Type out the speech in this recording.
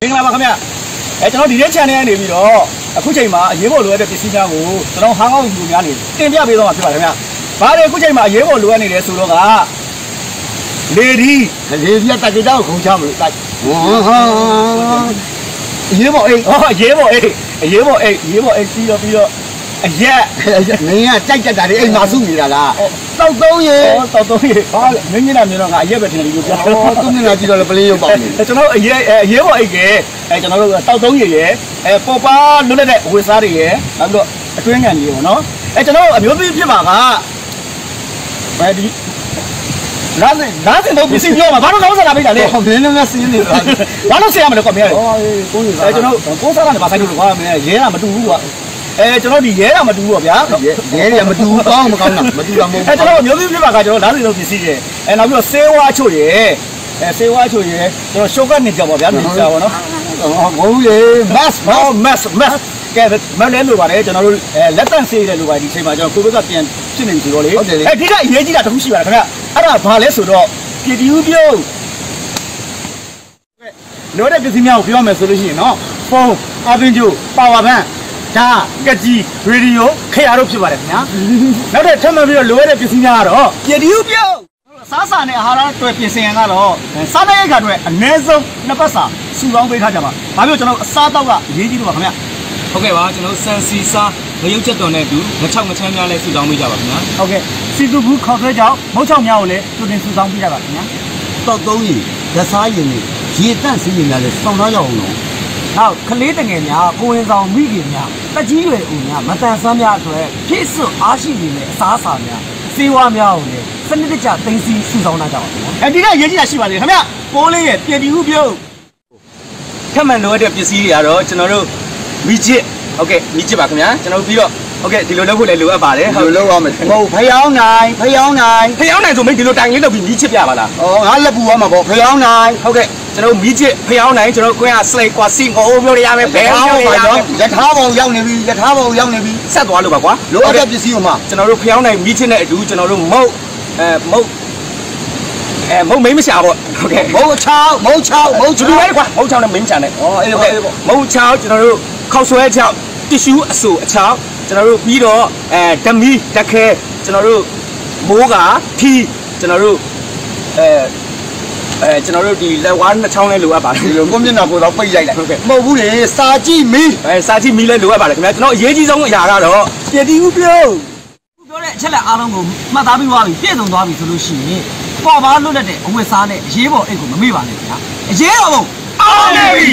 မင်္ဂလာပါခင်ဗျအဲကျွန်တော်ဒီနေ့ channel ကနေပြီးတော့အခုချိန်မှာအရေးပေါ်လိုအပ်တဲ့ပစ္စည်းများကိုကျွန်တော်ဟန်ကောက်ယူများနေတင်ပြပေးတော့မှာဖြစ်ပါတယ်ခင်ဗျဘာလဲအခုချိန်မှာအရေးပေါ်လိုအပ်နေတယ်ဆိုတော့ကလေဒီလေပြတ်တက်ကြတော့ခုံချမလို့တိုက်ဟောဟာအရေးပေါ်အိမ်ဟောအရေးပေါ်အေးအရေးပေါ်အေးအရေးပေါ်အေးပြီးတော့ပြီးတော့ အရက်မင်းကကြိုက်ကြက်တာလေအိမ်မှာစုနေတာလားတောက်သုံးရေတောက်သုံးရေဟာမင်းကြီးနာမြင်တော့ငါအရက်ပဲထင်တယ်လို့ပြောဟောသူမျက်နှာကြည့်တော့လေပလင်းရုပ်ပေါက်နေကျွန်တော်အရေးအရေးပေါ်အိတ်ကအဲကျွန်တော်တို့တောက်သုံးရေရယ်အဲပေါ်ပါလွတ်လပ်တဲ့ဝေစားတွေရယ်နောက်ပြီးတော့အတွင်းငံကြီးပေါ့နော်အဲကျွန်တော်အမျိုးပြဖြစ်ပါကဘယ်ဒီလာစင်လာစင်တော့ပစ္စည်းပြောမှာဘာလို့ကောင်းစားတာပေးတာလဲဟောမင်းလည်းစင်းနေတာဘာလို့ဆရာမလဲကွာမင်းဟောကိုင်းနေတာအဲကျွန်တော်ကိုးစားတာနဲ့ဘာဆိုင်လို့ကွာမင်းရဲတာမတူဘူးကွာ အဲကျွန်တော်ဒီရဲတာမတူဘူးပေါ့ဗျာရဲရဲမတူကောင်းမကောင်းတာမတူတာမဟုတ်အဲကျွန်တော်အမျိုးပြဖြစ်ပါကကျွန်တော်လာစင်တော့ပစ္စည်းရယ်အဲနောက်ပြီးတော့ဆေးဝါးချို့ရယ်အဲဆေးဝါးချို့ရယ်ကျွန်တော်ရှုပ်ကနေကြပါဗျာနေကြပါတော့ဟောဘိုးရေမတ်ဟော mass mass ကဲမလဲလို့ပါတယ်ကျွန်တော်တို့အဲလက်တန့်ဆေးတယ်လို့ပါဒီချိန်မှာကျွန်တော်ကိုဗစ်ကပြန်ဖြစ်နေပြီဆိုတော့လေအဲဒီကအရေးကြီးတာတစ်ခုရှိပါတယ်ခင်ဗျအဲ့ဒါဘာလဲဆိုတော့ပြည်တီဦးပြုတ်လိုတဲ့ပစ္စည်းများကိုပြောမယ်ဆိုလို့ရှိရင်နော်ဖုန်းအပင်ကျိုးပါဝါဘန် ဒါကကြီးရေဒီယိုခရတို့ဖြစ်ပါတယ်ခင်ဗျာနောက်တဲ့ထပ်မံပြီးတော့လိုရတဲ့ပစ္စည်းများကတော့ပြည်တီဦးပြုတ်စားစာနဲ့အာဟာရတွေပြင်ဆင်ရန်ကတော့စားတဲ့အခါတွေအနည်းဆုံးနှစ်ပတ်စာစုပေါင်းပေးထားကြပါဘာဖြစ်လို့ကျွန်တော်အစားတော့ကအရေးကြီးလို့ပါခင်ဗျဟုတ်ကဲ့ပါကျွန်တော်စန်စီစာငရုတ်ချက်တော်နဲ့အတူငချောက်ငချမ်းများလဲစုဆောင်းပေးကြပါခင်ဗျာဟုတ်ကဲ့စီတူဘူးခေါက်ဆွဲကြောင့်မုတ်ချောင်များကိုလည်းတူတင်စုဆောင်ပြရပါခင်ဗျာတောက်သုံးရေလက်စားရင်နေရေတန့်စင်းနေများလဲစောင်းသားရအောင်လို့ နောက်ကလေးတငယ်များကိုဝင်ဆောင်မိခင်များတက်ကြီးရွယ်ဦးများမတန်ဆန်းများအတွက်ဖြည့်စွအားရှိနေတဲ့အစားအစာများစေဝါများကိုလည်းစနစ်တကျသိသိစုဆောင်လာကြပါခင်ဗျာအဲဒီကအရေးကြီးတာရှိပါလေခင်ဗျပိုးလေးရဲ့ပြည်တီဟုပြုတ်ထပ်မံလိုအပ်တဲ့ပစ္စည်းတွေကတော့ကျွန်တော်တို့မိချစ်ဟုတ်ကဲ့မိချစ်ပါခင်ဗျာကျွန်တော်တို့ပြီးတော့ဟုတ်ကဲ့ဒီလိုလုပ်ဖို့လည်းလိုအပ်ပါတယ်ဒီလိုလုပ်ရမယ်ဟုတ်ဖျောင်းနိုင်ဖျောင်းနိုင်ဖျောင်းနိုင်ဆိုမိတ်ဒီလိုတိုင်လေးလုပ်ပြီးမိချစ်ပြပါလားဩငါလက်ပူရမှာပေါ့ဖျောင်းနိုင်ဟုတ်ကဲ့ ကျွန်တော်မိချစ်ဖျောင်းနိုင်ကျွန်တော်ကိုင်းကစလိုက်ကွာစီငိုးမျိုးတွေရမယ်ဘယ်ထားမျိုးပေါ်တွေရပါမယ်တော့ယထာဘောင်ရောက်နေပြီယထာဘောင်ရောက်နေပြီဆက်သွားလို့ပါကွာလိုအပ်တဲ့ပစ္စည်းကိုမှကျွန်တော်တို့ဖျောင်းနိုင်မိချစ်နဲ့အတူကျွန်တော်တို့မုတ်အဲမုတ်အဲမုတ်မိမရှာပေါ့ဟုတ်ကဲ့မုတ်ချောင်းမုတ်ချောင်းမုတ်ကျူချောတူင်းပဲကွာမုတ်ချောင်းနဲ့မင်းချာနဲ့ဩအေးဟုတ်ပေါ့ကဲ့အေးပေါ့မုတ်ချောင်းကျွန်တော်တို့ခောက်ဆွဲချောင်းတ िश ူးအဆူအချောင်းကျွန်တော်တို့ပြီးတော့အဲဓမီတခဲကျွန်တော်တို့မိုးကထီကျွန်တော်တို့အဲ အဲကျွန်တော်တို့ဒီလက်ဝါးနှစ်ချောင်းလဲလိုအပ်ပါတယ်ဒီလိုကိုမျက်နှာကိုတော့ပိတ်လိုက်လိုက်ဟုတ်ကဲ့မဟုတ်ဘူးလေစာကြည့်မီးအဲစာကြည့်မီလဲလိုအပ်ပါတယ်ခင်ဗျာကျွန်တော်အရေးကြီးဆုံးအရာကတော့ပြည်တီဦးပြုတ်ခုပြောတဲ့အချက်လက်အားလုံးကိုမှတ်သားပြီးသွားပြီပြည့်စုံသွားပြီဆိုလို့ရှိရင်ပေါ်ပါလွတ်လပ်တဲ့အဝတ်စားနဲ့အရေးပေါ်အိတ်ကိုမမေ့ပါနဲ့ခင်ဗျာအရေးတော်ပုံအောင်နေပြီ